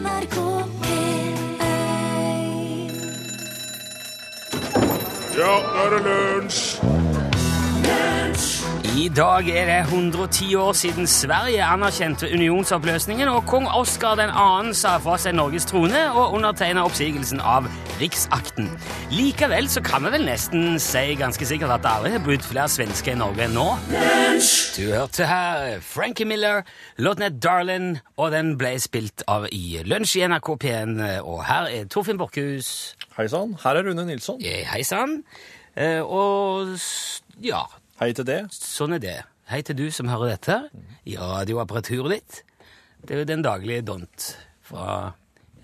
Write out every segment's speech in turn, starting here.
NRK P1 Ja, nå er det lunsj! I dag er det 110 år siden Sverige anerkjente unionsoppløsningen, og kong Oskar 2. sa fra seg Norges trone og undertegna oppsigelsen av riksakten. Likevel så kan vi vel nesten si ganske sikkert at det aldri har bodd flere svensker i Norge enn nå. Du hørte her Frankie Miller, låten het Darlin, og den ble spilt av i Lunsj i NRK P1. Og her er Torfinn Borchhus. Hei sann, her er Rune Nilsson. Hei sann. Eh, Og ja, Hei til det. Sånn er det. Hei til du som hører dette i radioapparaturet ditt. Det er jo den daglige dont fra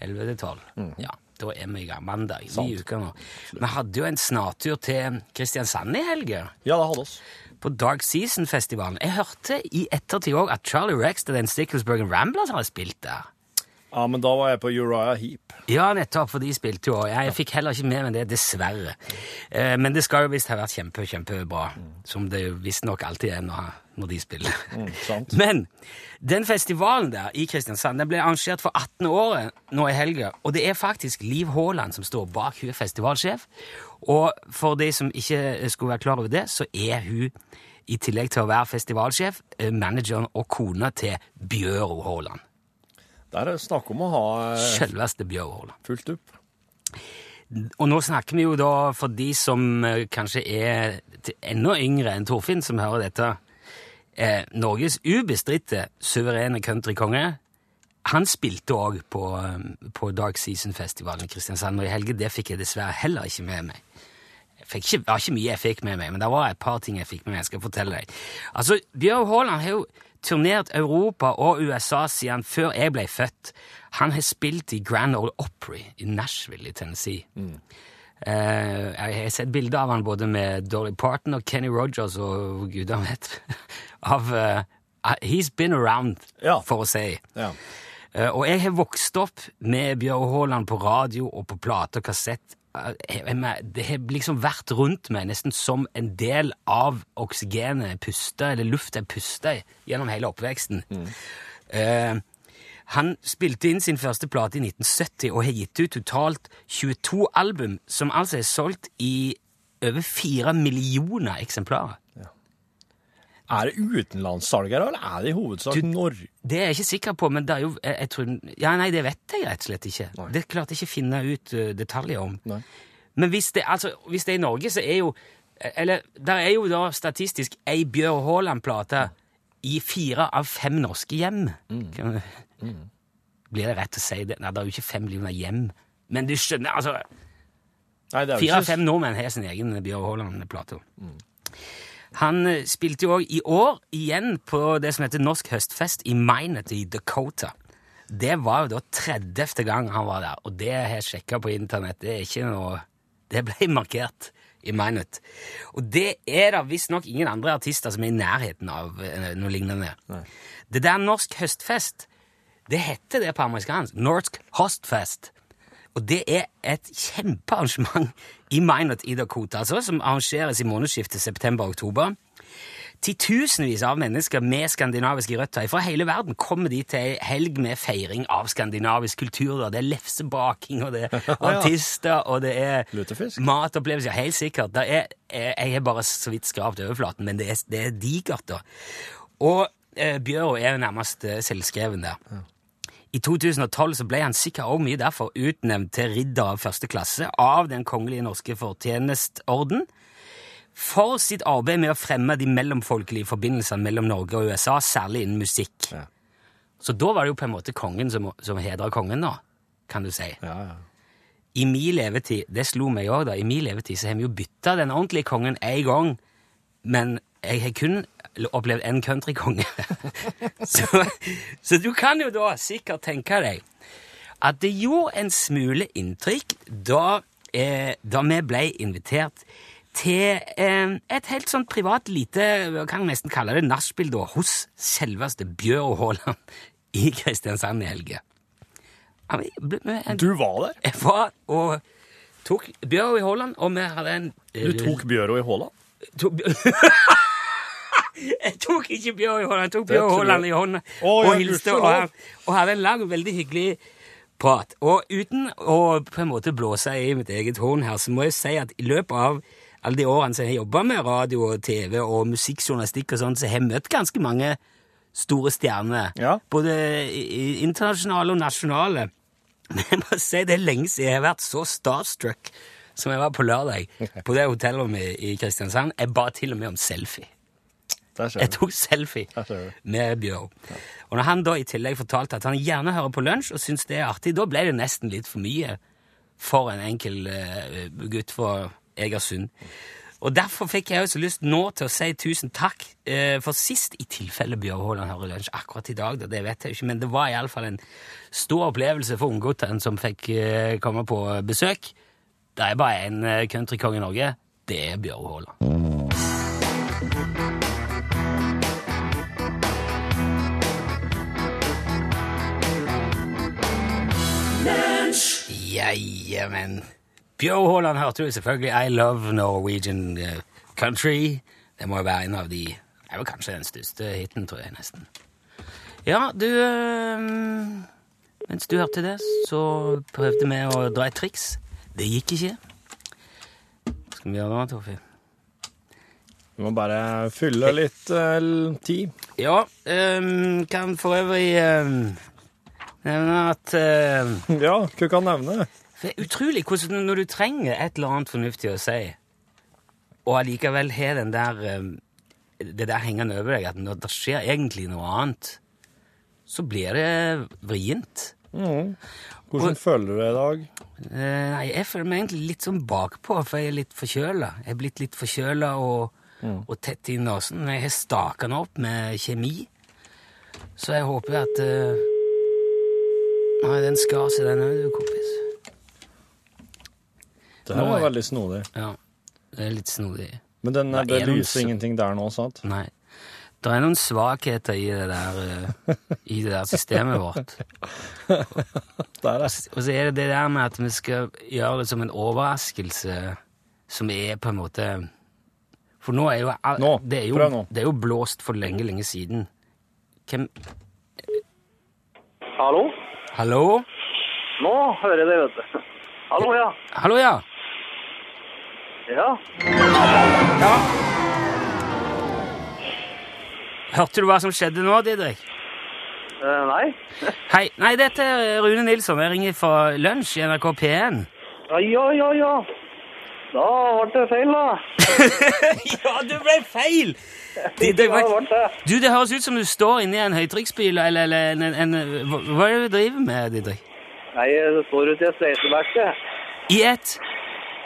11 til 12. Ja, da er vi i gang. Mandag. Ny uke nå. Vi hadde jo en snartur til Kristiansand i helga. Ja, det hadde oss. På Dark Season-festivalen. Jeg hørte i ettertid òg at Charlie Rex og den Sticklesburgen Ramblers hadde spilt der. Ja, men da var jeg på Uriah Heap. Ja, nettopp, for de spilte jo. Jeg fikk heller ikke med meg det, dessverre. Eh, men det skal jo visst ha vært kjempe, kjempebra. Som det visstnok alltid er når, de spiller. sant. Men den festivalen der i Kristiansand den ble arrangert for 18 år nå i helga, og det er faktisk Liv Haaland som står bak. Hun er festivalsjef. Og for de som ikke skulle være klar over det, så er hun i tillegg til å være festivalsjef, eh, manageren og kona til Bjøro Haaland. Der er det snakk om å ha eh, Selveste Bjøro fullt opp. Og nå snakker vi jo da for de som eh, kanskje er enda yngre enn Torfinn, som hører dette. Eh, Norges ubestridte suverene countrykonge. Han spilte òg på, eh, på Dark Season-festivalen i Kristiansand, og i helge det fikk jeg dessverre heller ikke med meg. Det var ikke mye jeg fikk med meg, men det var et par ting jeg fikk med meg. jeg skal fortelle deg. Altså, Bjørn Haaland har jo turnert Europa og USA siden før jeg ble født. Han har spilt i Grand Ole Opry i Nashville i Tennessee. Eh, jeg har sett bilder av han både med Dolly Parton og Kenny Rogers og gudene vet. av uh, He's been around, Ja. for å si. Ja. Eh, Og jeg har vokst opp med Bjørn Haaland på radio og på plate og kassett. Eh, jeg- Det har liksom vært rundt meg nesten som en del av oksygenet jeg puster, eller lufta jeg puster gjennom hele oppveksten. Eh, han spilte inn sin første plate i 1970 og har gitt ut totalt 22 album, som altså er solgt i over 4 millioner eksemplarer. Er det utenlandssalg her, eller er det i hovedsak Norge? Det er jeg ikke sikker på, men det er jo jeg, tror, Ja, nei, det vet jeg rett og slett ikke. Nei. Det klarte jeg ikke å finne ut uh, detaljer om. Nei. Men hvis det, altså, hvis det er i Norge, så er jo Eller der er jo da statistisk ei Bjørn Haaland-plate i fire av fem norske hjem. Kan, Blir det rett å si det? Nei, det er jo ikke fem millioner hjem. Men du skjønner, altså Fire av fem nordmenn har sin egen Bjørn Haaland-plate. Han eh, spilte jo òg i år igjen på det som heter Norsk høstfest i Minet i Dakota. Det var jo da 30. gang han var der, og det har jeg sjekka på internett. Det er ikke noe Det ble markert i Minet. Og det er da visstnok ingen andre artister som er i nærheten av eh, noe lignende. Det der Norsk høstfest, det heter det på amerikansk. Norsk Hostfest. Og det er et kjempearrangement i Minot i Dakota, altså, som arrangeres i månedsskiftet september-oktober. Titusenvis av mennesker med skandinaviske røtter fra hele verden kommer dit til ei helg med feiring av skandinavisk kultur. Det er lefsebaking, og det er artister, og det er Lutefisk? matopplevelser. Helt sikkert. Det er, eh, jeg har bare så vidt skrapt overflaten, men det er, det er digert, da. Og eh, Bjørå er nærmest eh, selvskreven der. I 2012 så ble han sikkert også mye derfor utnevnt til ridder av første klasse av Den kongelige norske fortjenestorden for sitt arbeid med å fremme de mellomfolkelige forbindelsene mellom Norge og USA, særlig innen musikk. Ja. Så da var det jo på en måte kongen som, som hedra kongen, da, kan du si. Ja, ja. I min levetid, det slo meg også da, i min levetid så har vi jo bytta den ordentlige kongen én gang, men jeg har kun opplevd én countrykonge. så, så du kan jo da sikkert tenke deg at det gjorde en smule inntrykk da, eh, da vi ble invitert til eh, et helt sånn privat lite, kan nesten kalle det, nachspiel hos selveste Bjørn Haaland i Kristiansand i vi- Du var der? jeg var og tok Bjørn i Haaland, og vi hadde en Du tok Bjøro i Haaland? Jeg tok ikke Bjørn i hånda, jeg tok Bjørn. Haaland i hånda og hilste, og, han- og hadde en lang, veldig hyggelig prat. Og uten å på en måte blåse i mitt eget horn her, så må jeg si at i løpet av alle de årene som jeg har jobba med radio og TV og musikkjournalistikk og sånn, så har jeg møtt ganske mange store stjerner. Ja. Både internasjonale og nasjonale. Men jeg må si det er lenge siden jeg har vært så starstruck som jeg var på lørdag på det hotellet i Kristiansand. Jeg ba til og med om selfie. Jeg tok selfie med Bjørn. Og når han da i tillegg fortalte at han gjerne hører på lunsj og syns det er artig, da ble det nesten litt for mye for en enkel uh, gutt fra Egersund. Og derfor fikk jeg også lyst nå til å si tusen takk uh, for sist, i tilfelle Bjørn Haaland hører lunsj akkurat i dag, da, det vet jeg ikke, men det var iallfall en stor opplevelse for ungguttene som fikk uh, komme på besøk. Det er bare en countrykonge countrykong i Norge. Det er Bjørn Haaland. Ja, men Bjørn Haaland hørte du selvfølgelig I Love Norwegian eh, Country. Det må jo være en av de Det er vel kanskje den største hiten, tror jeg nesten. Ja, du eh, Mens du hørte det, så prøvde vi å dra et triks. Det gikk ikke. Hva skal vi gjøre nå, Torfinn? Vi må bare fylle litt uh, tid. Ja, Um, kan for øvrig ehm, nevne at ehm, Ja, hva kan nevne? Det er utrolig hvordan når du trenger et eller annet fornuftig å si, og allikevel har den der eh, det der hengende over deg, at når det skjer egentlig noe annet, så blir det vrient. Hvordan føler du deg i dag? Eh, Nei, jeg føler meg egentlig litt sånn bakpå, for jeg er litt forkjøla. Jeg er blitt litt forkjøla og, og tett i nesen. Jeg har staka opp med kjemi, så jeg håper at eh, Nei, den skar seg, den òg, du, kompis. Det her Nå er er- veldig snodig. Ja, det er litt snodig. Men den, Hva det er den lyser så- ingenting der nå, sant? Nei. Det er noen svakheter i det der, eh, i det der systemet vårt. Der er Og så er det det der med at vi skal gjøre det som en overraskelse, som er på en måte For nå er jo all- Nå, det, er jo, prøv nå. det er jo blåst for lenge, lenge siden. Hvem Hallo? Hallo? Nå hører jeg det, vet du. Hallo, ja. Hallo, ja. Ja. Hørte du hva som skjedde nå, Didrik? Eh, nei. Hei. Nei, dette er Rune Nilsson. Jeg ringer fra Lunsj i NRK P1. Ja, ja, ja, ja. Da ble det feil, da. ja, du ble feil! Det, det, ble du, det høres ut som du står inni en høytrykksbil eller, eller en, en, hva, er det du driver med, Didrik? Nei, jeg står ute i et sveiseverksted. I et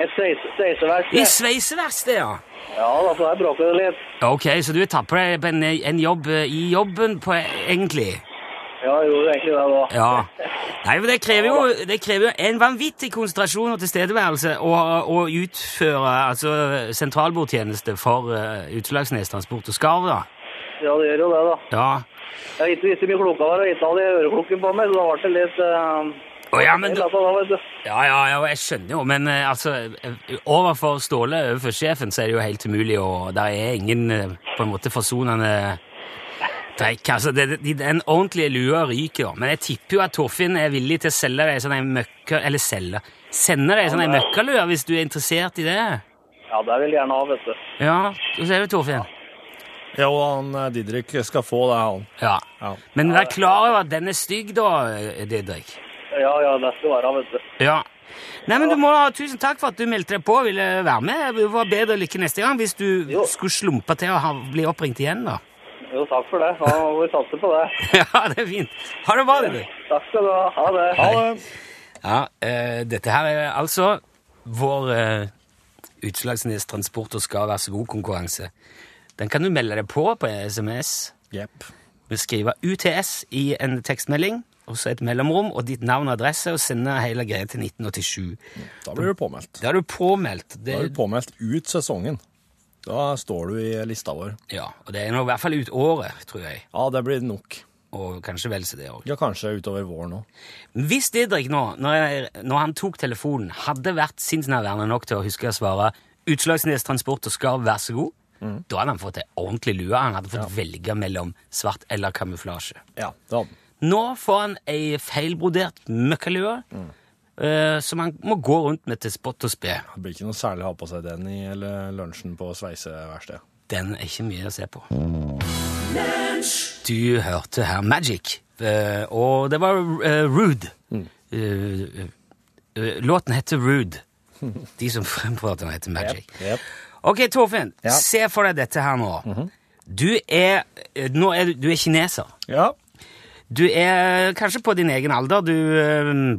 Et sveise- I sveiseverksted. sveiseverksted, ja. Ja, får jeg bråker det litt. Ok, så du tapper deg på en, en jobb eh, i jobben, på, egentlig? Ja, jeg gjorde egentlig det da. Ja. Nei, men det krever jo, det krever jo en vanvittig konsentrasjon og tilstedeværelse å, å utføre altså, sentralbordtjeneste for uh, Utslagsnes Transport og Skarv, da. Ja, det gjør jo det, da. Ja. Jeg har ikke visst mye klokka var, og ikke hadde øreklokken på meg, så da ble det litt... Uh, Oh, ja, men ja, ja, ja, jeg skjønner jo, men eh, altså Overfor Ståle, overfor sjefen, så er det jo helt umulig, og der er ingen på en måte forsonende trekk. Altså, det, det, den ordentlige lua ryker, jo. men jeg tipper jo at Torfinn er villig til å selge deg sånn ei møkka... Eller selge Sende deg sånn ei møkkalue hvis du er interessert i det. Ja, det vil jeg gjerne ha, vet du. Ja, hva sier du, Torfinn? Ja, og han eh, Didrik skal få det, han. Ja. Ja. Men vær klar over at den er stygg, da, eh, Didrik. Ja, ja, det skal være, vet du. Ja. Nei, men du må ha Tusen takk for at du meldte deg på og ville være med. Det var bedre lykke neste gang hvis du Jo. skulle slumpe til å bli oppringt igjen, da. Jo, takk for det. Nå må vi satse på det. Ja, det er fint. Ha det bra, du. Takk skal du ha. Ha det. Ha det! Ja, uh, dette her er altså vår uh, Utslagsnes Transport og skal være så god-konkurranse. Den kan du melde deg på på SMS. Yep. Du skriver UTS i en tekstmelding, og så et mellomrom og ditt navn og adresse, og sende hele greia til 1987. Da blir du påmeldt. Da er du påmeldt. Det, Da er du påmeldt ut sesongen. Da står du i lista vår. ja, og det er nå i hvert fall ut året, tror jeg. Ja, det blir nok. Og kanskje vel så det òg. Ja, kanskje utover våren òg. Hvis Didrik nå, når, jeg, når han tok telefonen, hadde vært sinnsnærværende nok til å huske å svare Utslagsnes Transport og Skarv, vær så god, da hadde han fått ei ordentlig lue. Han hadde fått velge mellom svart eller kamuflasje. Ja, det hadde. Nå får han ei feilbrodert møkkalue eh, som han må gå rundt med til spott og spe. Det blir ikke noe særlig å ha på seg den i eller lunsjen på sveiseverkstedet. Den er ikke mye å se på. Du hørte her Magic, eh, og det var eh, Rude. Eh, låten heter Rude. De som fremprater den, heter Magic. Ok, Torfinn, Ja. se for deg dette her nå. Du er, nå er, du- er kineser. Ja. Du er kanskje på din egen alder. Du,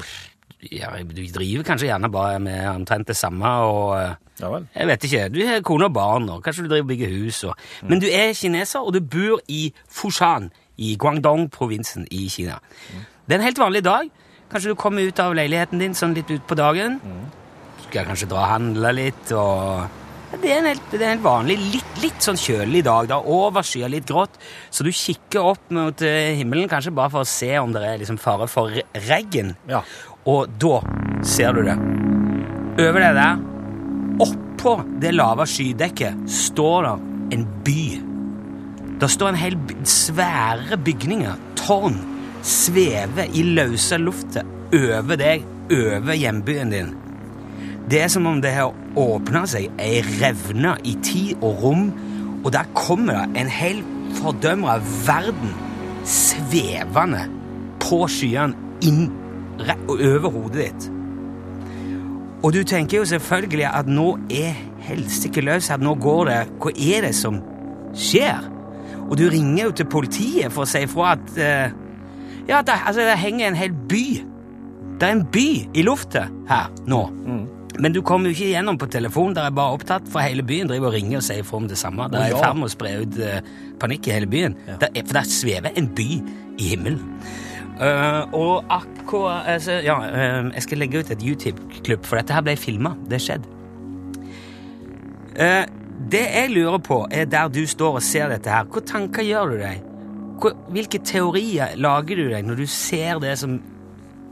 ja, du driver kanskje gjerne bare med omtrent det samme. og... eh, Ja vel. jeg vet ikke. Du har kone og barn, og kanskje du driver og bygger hus. Og... Men du er kineser, og du bor i Fushan i Guangdong-provinsen i Kina. Det er en helt vanlig dag. Kanskje du kommer ut av leiligheten din sånn litt ut på dagen. Skal kanskje dra og handle litt, og det er en helt, det er en helt vanlig, litt, litt sånn kjølig dag. da, Overskya, litt grått. Så du kikker opp mot eh, himmelen kanskje bare for å se om det er liksom fare for re- regn. Ja. Og da ser du det. Over det der, oppå det lave skydekket, står det en by. Der står en hel svære bygninger, tårn, svever i løse lufta over deg, over hjembyen din. Det er som om det har åpna seg ei revne i tid og rom, og der kommer det en hel fordømra verden svevende på skyene inn over hodet ditt. Og du tenker jo selvfølgelig at nå er helsike løs, at nå går det Hva er det som skjer? Og du ringer jo til politiet for å si ifra at uh, Ja, det, altså, det henger en hel by. Det er en by i lufta her nå. Men du kommer jo ikke igjennom på telefon. Der er bare opptatt, for hele byen driver og ringer og sier fra om det samme. Det er i ferd med å spre ut uh, panikk i hele byen. Der er, for der svever en by i himmelen. Eh, og akkurat altså, Ja, uh, jeg skal legge ut et YouTube-klubb, for dette her ble filma. Det skjedde. Uh, det jeg lurer på, er der du står og ser dette her. Hvilke tanker gjør du deg? Hvor, hvilke teorier lager du deg når du ser det som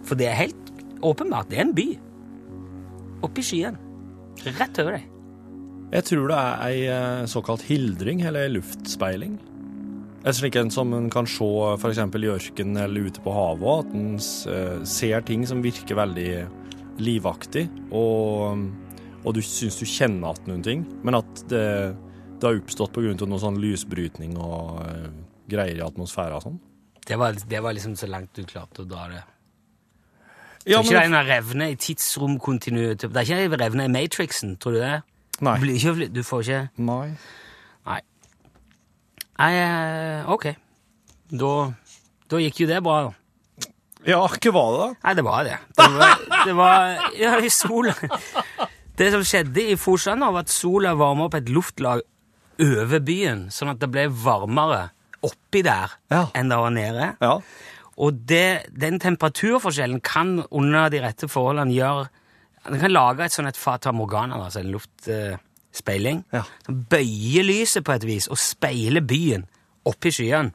For det er helt åpenbart. Det er en by. Oppi skyen. Rett over deg. Jeg tror det er ei såkalt hildring, eller ei luftspeiling. En slik en som en kan se f.eks. i ørkenen eller ute på havet, at en eh, ser ting som virker veldig livaktig, og, og du syns du kjenner igjen noen ting, men at det, det har oppstått pga. noe sånn lysbrytning og eh, greier i atmosfæren og sånn. Det var, det var liksom så langt du klarte å dra det. Ja, tror ikke det er en revne i tidsromkontinuitet. Det er ikke en revne i Matrixen, tror du det? Nei. Du, blir ikke, du får ikke Nei. Nei. Eh, ok. Da, da gikk jo det bra, da. Ja, hva var det, da? Nei, det var det. Det var, det var Ja, i sola Det som skjedde i Forsand, var at sola varma opp et luftlag over byen, sånn at det ble varmere oppi der Ja. enn det var nede. Ja. Og det, den temperaturforskjellen kan under de rette forholdene gjøre Den kan lage et sånn et fata morgana, altså en luftspeiling, Ja. som bøyer lyset på et vis og speiler byen oppi skyene.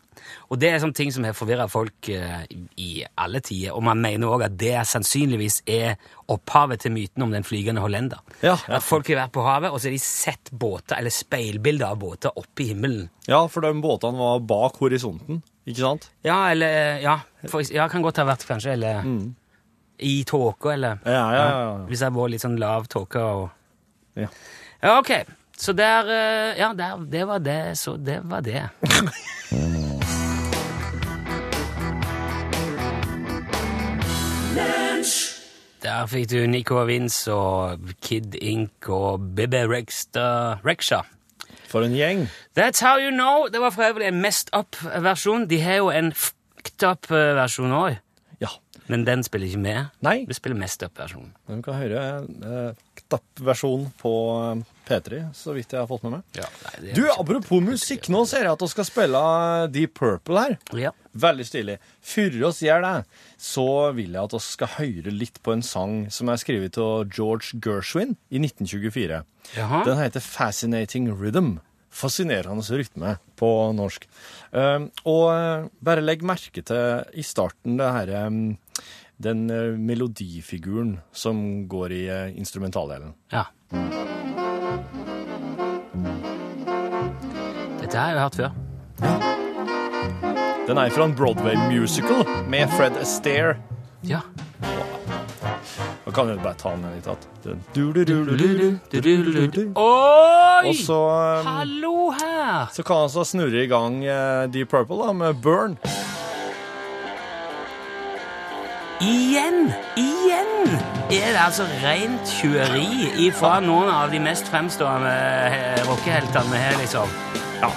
Og det er sånne ting som har forvirra folk eh, i, alle tider. Og man mener òg at det sannsynligvis er opphavet til myten om den flygende hollender. Ja, ja. At folk har vært på havet, og så har de sett båter, eller speilbilder av båter oppe i himmelen. ja, for de båtene var bak horisonten, ikke sant? Ja, eller Ja, for, ja kan godt ha vært kanskje, eller i tåka, eller Ja, ja, ja. ja. Hvis det har vært litt sånn lav tåke og Ja. Ja, ok. Så der eh, Ja, der, det var det, så det var det. Der fikk du Nico Vince og Kid Ink og Bibbe Rexha. For en gjeng. That's how you know. Det var for øvrig en messed up-versjon. De har jo en fucked up-versjon òg, Ja. men den spiller ikke med. Nei. Vi spiller messed up-versjonen. Du kan høre en fucked up versjon på eh, P3, så vidt jeg har fått med meg. Ja, nei, Du, apropos musikk, nå ser jeg at vi skal spille eh, Deep Purple her. Ja. Veldig stilig. Før oss gjør det, så vil jeg at vi skal høre litt på en sang som er skrevet av George Gershwin i 1924. Jaha. Den heter Fascinating Rhythm. Fascinerende rytme på norsk. Um, og eh, bare legg merke til i starten det her um, den eh, melodifiguren som går i instrumentaldelen. ja. Dette har jeg hørt før. Den er fra en Broadway-musical med Fred Astaire. Ja. Da kan vi bare ta den litt igjen. Oi! Og så, um, Hallo her! så kan han så snurre i gang uh, Deep Purple da, med Burn. Igjen! Igjen er det altså rent tjueri fra noen av de mest fremstående eh, rockeheltene har, liksom. Ja.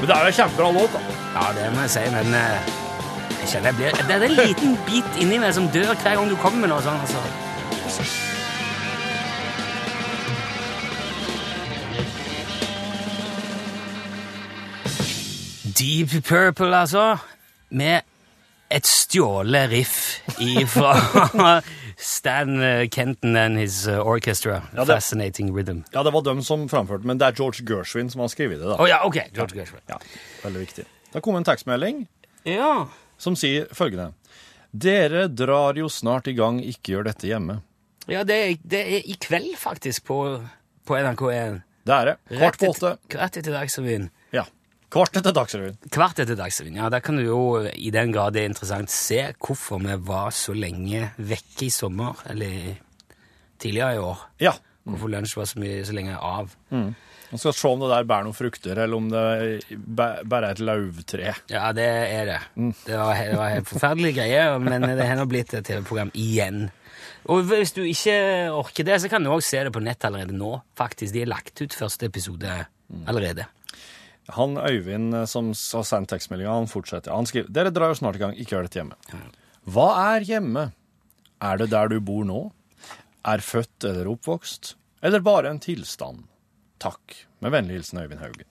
Men det er jo en kjempebra låt, da. Ja, det må jeg si, men eh, jeg kjenner jeg blir, Det er en liten bit inni meg som dør hver gang du kommer med noe sånt. altså. Deep Purple, altså, med et stjålet riff fra Stan eh, Kenton and his orchestra. Ja, det- Fascinating rhythm. Ja, det var dem som framførte, men det er George Gershwin som har skrevet det, da. Å ja, ok. George Gershwin. Ja, veldig viktig. Det kom en tekstmelding Ja. som sier følgende. Dere drar jo snart i gang, ikke gjør dette hjemme. Ja, det er, det er i kveld, faktisk, på, på NRK1. Det er det. Kvart på åtte. Kvart etter Dagsrevyen. Kvart etter Dagsrevyen. Kvart etter Dagsrevyen, ja. Der kan du jo, i den grad det er interessant, se hvorfor vi var så lenge vekke i sommer, eller tidligere i år. Ja. Hvorfor lunsj var så, mye, så lenge av. Man skal se om det der bærer noen frukter, eller om det bærer er et lauvtre. Ja, det er det. Det var, det var helt forferdelige greier, men det har nå blitt et TV-program igjen. Og hvis du ikke orker det, så kan du også se det på nett allerede nå, faktisk. De har lagt ut første episode allerede. Han Øyvind eh, som har sendt tekstmeldinga, han fortsetter. Han skriver Dere drar jo snart i gang, ikke gjør dette hjemme. Hva er hjemme? Er det der du bor nå? Er født eller oppvokst? Eller bare en tilstand? Takk. Med vennlig hilsen Øyvind Haugen.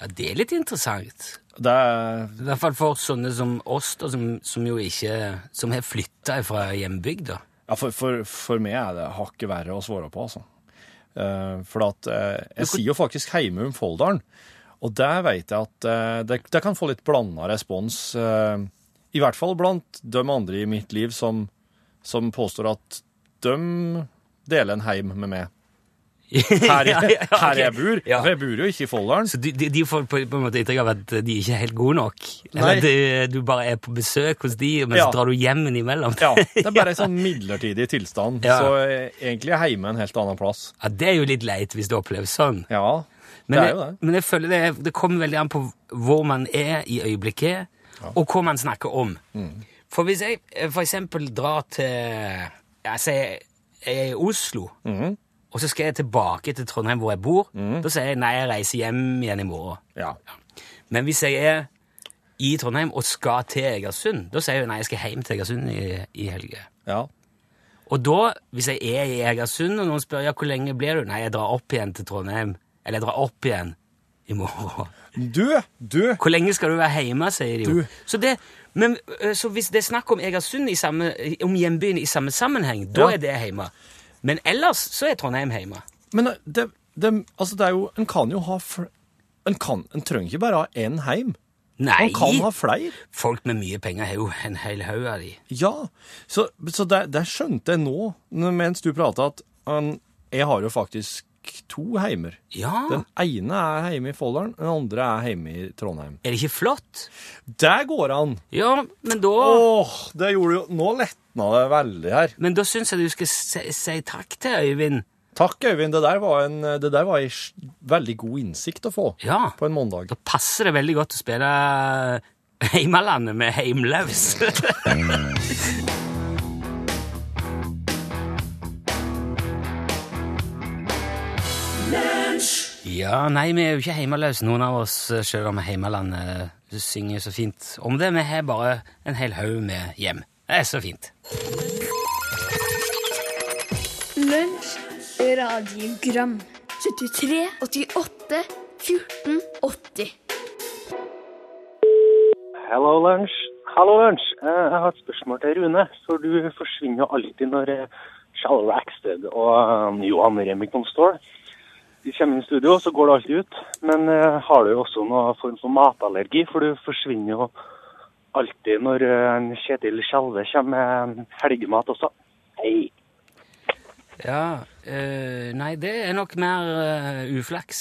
Ja, det er litt interessant. Det er I hvert fall for sånne som oss, da, som, som jo ikke Som har flytta fra hjembygda. Ja, for, for, for meg er det hakket verre å svare på, altså. Eh, for at eh, jeg sier jo faktisk Heimum Folldalen, og der vet jeg at eh, det, det kan få litt blanda respons. I hvert fall blant de andre i mitt liv som, som påstår at de deler en heim med meg. Her, jeg, ja, her jeg bor. Ja. For jeg bor jo ikke i Folldalen. Så de, de, de får på, en måte inntrykk av at de ikke er helt gode nok? Eller at eh, du bare er på besøk hos de, men Ja. så drar du hjem innimellom? Ja, det er bare en sånn midlertidig tilstand. Så eh, egentlig er hjemme en helt annen plass. Ja, Det er jo litt leit hvis det oppleves sånn. Ja, Men, det er jo det. jeg, men jeg føler det, det kommer veldig an på hvor man er i øyeblikket, og hva man snakker om. Mm. For hvis jeg eh, for eksempel drar til Jeg sier jeg er i Oslo, Mhm. Og så skal jeg tilbake til Trondheim hvor jeg bor, da sier jeg nei, jeg reiser hjem igjen i morgen. Ja. Men hvis jeg er i Trondheim og skal til Egersund, da sier jeg nei, jeg skal hjem til Egersund i, i helga. ja. Og da, hvis jeg er i Egersund, og noen spør ja, hvor lenge blir du, nei, jeg drar opp igjen til Trondheim. Eller jeg drar opp igjen i morgen. Du, du Hvor lenge skal du være hjemme, sier de jo. Så, det, men, så hvis det er snakk om Egersund, i samme, om hjembyen i samme sammenheng, da Ja. er det hjemme. Men ellers så er Trondheim hjemme. Men det, det, altså det er jo En kan jo ha En, kan, en trenger ikke bare ha én heim. Nei, Man kan ha flere. folk med mye penger har jo en hel haug av de. Ja. Så, så det, det skjønte jeg nå, mens du prata, at um, jeg har jo faktisk to heimer. Ja, Den ene er hjemme i Folldalen, den andre er hjemme i Trondheim. er det ikke flott? Der går an! Ja, men da, Åh, det gjorde jo Nå letna det veldig her. men da syns jeg du skal si, si takk til Øyvind. Takk, Øyvind. Det der var en, det der var en veldig god innsikt å få Ja, på en mandag. da passer det veldig godt å spille Heimelandet med Heimlaus. Ja, nei, vi er jo ikke heimeløse, noen av oss, selv om Heimelandet synger så fint om det. Vi har bare en hel haug med hjem. Det er så fint. Lunsj, radiogram 73, 88, 14, 80 Hello, Lunsj. Hallo, Lunsj. Eh, Jeg har et spørsmål til Rune. For du forsvinner jo alltid når eh, Shall Rackstead og eh, Johan Remington står. De kommer inn i studio, så går det alltid ut. Men eh, har du jo også noen form for matallergi? For du forsvinner jo alltid når eh, en Kjetil Skjelve kommer med helgemat også. Hei. Ja, eh, nei, det er nok mer eh, uflaks.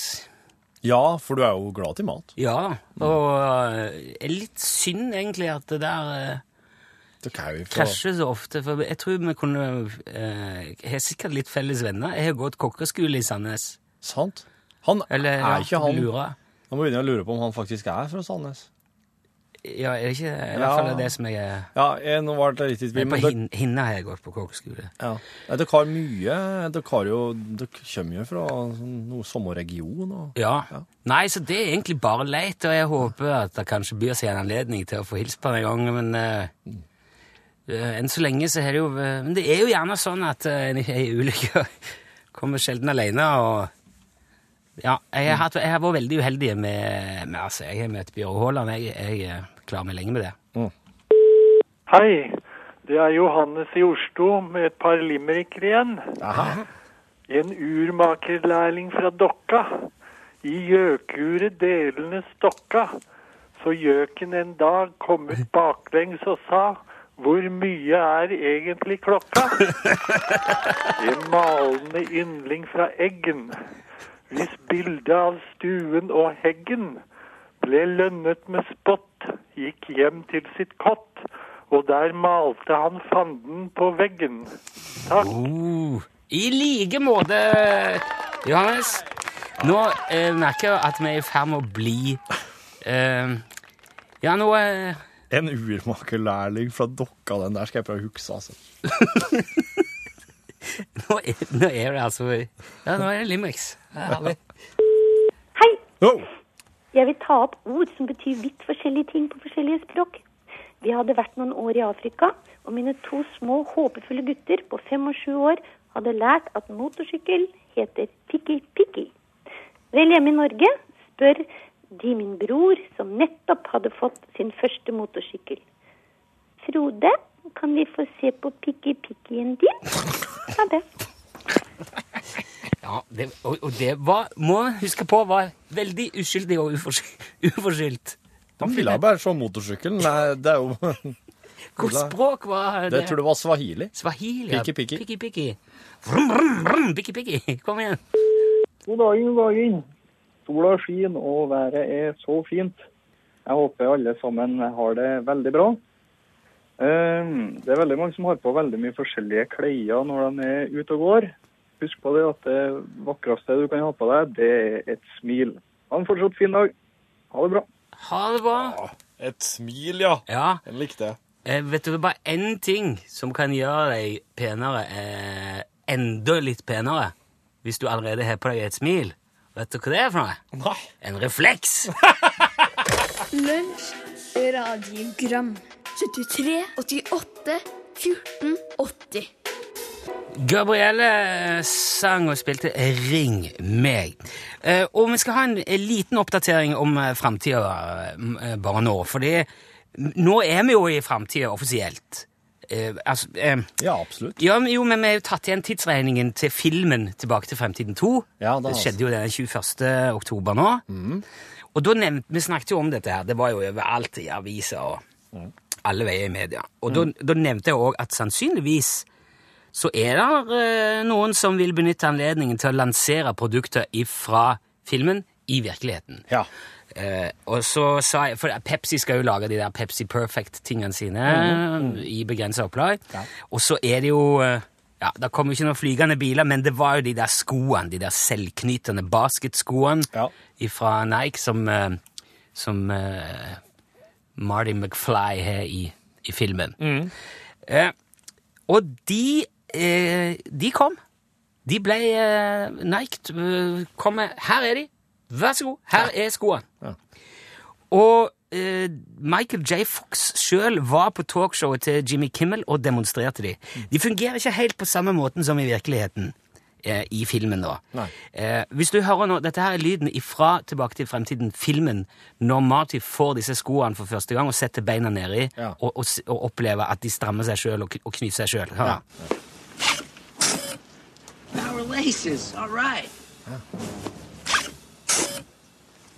Ja, for du er jo glad til mat. Ja, og eh, er litt synd egentlig at det der Det krasjer så ofte, for jeg tror vi kunne eh, Jeg har sikkert litt felles venner. Jeg har gått kokkeskole i Sandnes. Sant? Han Eller er ikke han Lurer. Nå må vi begynne å lure på om han faktisk er fra Sandnes. Ja, er det ikke i hvert fall det som jeg er Ja, jeg, nå var det litt i tvil, På Hin- Hinna har jeg gått på kokkeskole. ja. Nei, dere har mye Dere har jo Dere kommer jo fra noen noe samme region og Ja. Ja. Nei, så det er egentlig bare leit, og jeg håper at det kanskje byr seg en anledning til å få hilse på en gang, men uh, eh, enn så lenge så er det jo eh, Men det er jo gjerne sånn at uh, en i kommer sjelden alene, og ja, jeg har, hatt, jeg har vært veldig uheldig med, med altså, Jeg har møtt Bjørn Haaland. Jeg, jeg eh, klarer meg lenge med det. Hei, det er Johannes i Oslo med et par limericker igjen. En urmakerlærling fra Dokka. I gjøkuret delene stokka. Så gjøken en dag kom ut baklengs og sa hvor mye er egentlig klokka? En malende yndling fra Eggen. Hvis bildet av stuen og heggen ble lønnet med spott, gikk hjem til sitt kott, og der malte han fanden på veggen. Takk. Oh, I like måte, Johannes. Nå eh, merker jeg at vi er i ferd med å bli eh, Ja, nå eh, En urmakerlærling fra Dokka, den der skal jeg prøve å huske, altså. nå, er, nå er det altså Ja, nå er det Limericks. Hei! Oh. Jeg vil ta opp ord som betyr vidt forskjellige ting på forskjellige språk. Vi hadde vært noen år i Afrika, og mine to små håpefulle gutter på fem og sju år hadde lært at motorsykkel heter pikki-pikki. Vel hjemme i Norge spør de min bror, som nettopp hadde fått sin første motorsykkel. Frode, kan vi få se på pikki-pikkien din? Ha det. Ja, det, og, og det var, må jeg huske på, var veldig uskyldig og uforskyldt. Han ville bare se motorsykkelen. Nei, det er jo Hvilket språk var det? Det tror jeg var swahili. Swahili. ja. Pikki. Pikki, pikki. Vrum, vrum, vrum, pikki, pikki. Kom igjen. God dagen, god dagen. Sola skinner og været er så fint. Jeg håper alle sammen har det veldig bra. Eh, Det er veldig mange som har på veldig mye forskjellige klær når de er ute og går. Husk på det at det vakreste du kan ha på deg, det er et smil. Ha en fortsatt fin dag. Ha det bra. Ha det bra. Et smil, ja. Ja, Jeg likte det. eh, vet du, det er bare én ting som kan gjøre deg penere, eh, enda litt penere, hvis du allerede har på deg et smil. Vet du hva det er for noe? Nei. En refleks. Lunsj, radiogram 73, 88, 14, 80 Gabrielle sang og spilte Ring meg. Eh, og vi skal ha en, en liten oppdatering om eh, framtida eh, bare nå. For nå er vi jo i framtida offisielt. Eh, altså, eh, Ja, absolutt. ja, jo, men vi har jo tatt igjen tidsregningen til filmen Tilbake til fremtiden 2. Ja, det det skjedde jo den 21. oktober nå. Og da nevnt, vi snakket jo om dette her. Det var jo overalt i aviser og alle veier i media. Og da, da nevnte jeg òg at sannsynligvis så er det eh, noen som vil benytte anledningen til å lansere produkter fra filmen i virkeligheten. Ja. Eh, og så sa jeg, for Pepsi skal jo lage de der Pepsi Perfect-tingene sine i begrensa opplag. Ja. Og så er det jo eh, Ja, det kom jo ikke noen flygende biler, men det var jo de der skoene, de der selvknytende basketskoene Ja. fra Nike som, eh, som Marty McFly har i, i filmen. Eh, og de, eh, de kom. De ble eh, Nike eh, kom med Her er de! Vær så god, her er skoene. Ja. Og eh, Michael J. Fox sjøl var på talkshowet til Jimmy Kimmel og demonstrerte de. De fungerer ikke helt på samme måten som i virkeligheten eh, i filmen. da. Nei. Eh, hvis du hører nå, Dette her er lyden ifra Tilbake til fremtiden, filmen, når Marty får disse skoene for første gang og setter beina nedi Ja. og, og, og opplever at de strammer seg sjøl og, og knyter seg sjøl. Ja. Power laces.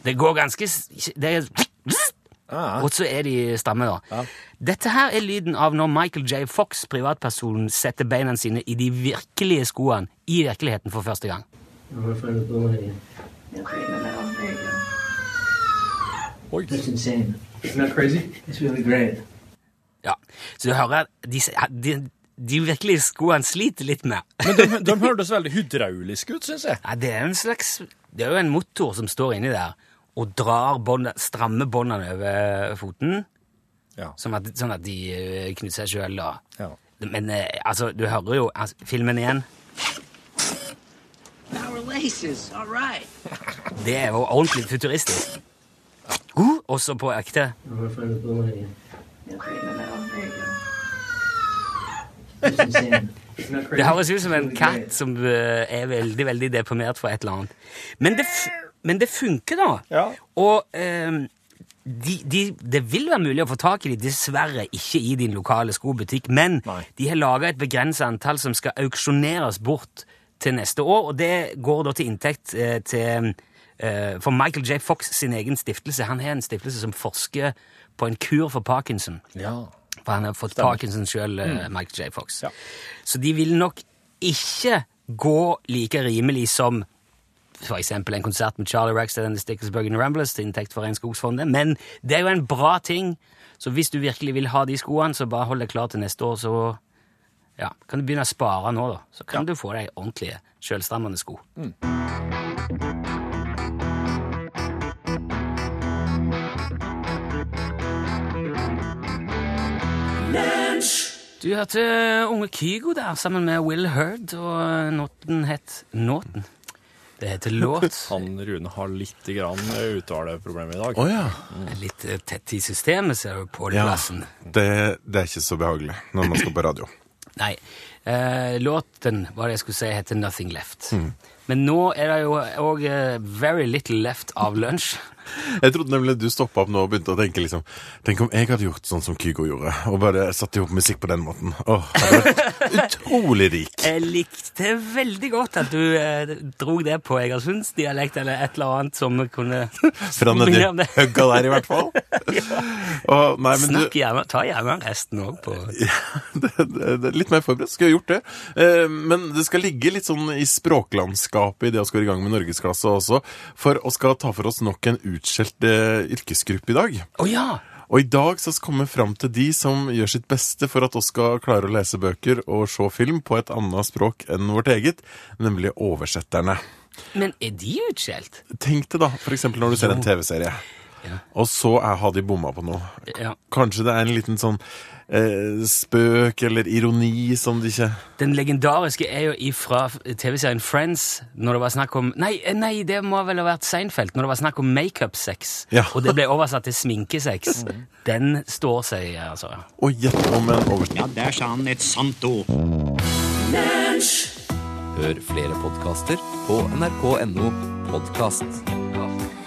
Det går ganske det er, Ja. Og så er de stamme, da. Ja. Dette her er lyden av når Michael J. Fox, privatpersonen, setter beina sine i de virkelige skoene i virkeligheten for første gang. Ja, Så du hører at de, de, de virkelige skoene sliter litt med. Men de, de hørtes veldig hydrauliske ut, syns jeg. Ja, det er en slags Det er jo en motor som står inni der og drar båndet, strammer båndene over foten. Ja. Sånn, at, sånn at de eh, knytter seg sjøl. Ja. Men eh, altså, du hører jo altså, filmen igjen. Power laces. All right. Det er jo ordentlig futuristisk. Uh, også på ekte. Det høres ut som en katt som eh, er veldig veldig deprimert for et eller annet. Men det, f men det funker, da. Ja. Og eh, de, de, det vil være mulig å få tak i de, dessverre ikke i din lokale skobutikk, men Nei. de har laga et begrenset antall som skal auksjoneres bort til neste år, og det går da til inntekt eh, til eh, for Michael J. Fox sin egen stiftelse. Han har en stiftelse som forsker på en kur for Parkinson. Ja. For han har fått Stemmer. Parkinson sjøl, Michael J. Fox. Ja. Så de vil nok ikke gå like rimelig som eksempel en konsert med Charlie Rackstead and the Sticklesburg and Ramblers til inntekt for Regnskogsfondet, men det er jo en bra ting. Så hvis du virkelig vil ha de skoene, så bare hold deg klar til neste år, så ja, kan du begynne å spare nå, da. Så kan du få deg ordentlige, sjølstrammende sko. Du hørte Unge Kygo der, sammen med Will Hurd, og nåten het Nåten. Det heter låt. Han Rune har litt grann uttaleproblemer i dag. Oh, ja. Litt eh, tett i systemet, ser du på ja. plassen. Det, det er ikke så behagelig når man skal på radio. Nei. Eh, låten, hva det jeg skulle si, heter Nothing Left. Men nå er det jo òg Very Little Left av lunsj. Jeg trodde nemlig du stoppa opp nå og begynte å tenke liksom Tenk om jeg hadde gjort sånn som Kygo gjorde, og bare satt i hop musikk på den måten. Åh, det hadde vært utrolig rik. Jeg likte veldig godt at du eh, drog det på egersundsdialekt eller et eller annet som kunne Fra nedi høgga der, i hvert fall. Åh, nei, men du, Snakk gjerne, Ta gjerne resten òg på det, det, det er litt mer forberedt. Skulle jeg gjort det. Eh, men det skal ligge litt sånn i språklandskapet i det å skal i gang med norgesklasse også, for å skal ta for oss nok en utskjelt eh, yrkesgruppe i dag. Oh, ja! Og i dag så skal vi fram til de som gjør sitt beste for at vi skal klare å lese bøker og se film på et annet språk enn vårt eget, nemlig oversetterne. Men er de utskjelt? Tenk det, da, eksempel når du ser en TV-serie, Ja. og så er, har de bomma på noe. Ja. Kanskje det er en liten sånn eh, spøk eller ironi som de ikke Den legendariske er jo ifra TV-serien Friends, når det var snakk om Nei, eh, nei, det må vel ha vært Seinfeld, når det var snakk om makeup-sex, Ja. og det ble oversatt til sminkesex. Den står seg, altså. Og gjett om en overskrift. Ja, der sa han et sant ord. Hør flere podkaster på nrk.no podkast.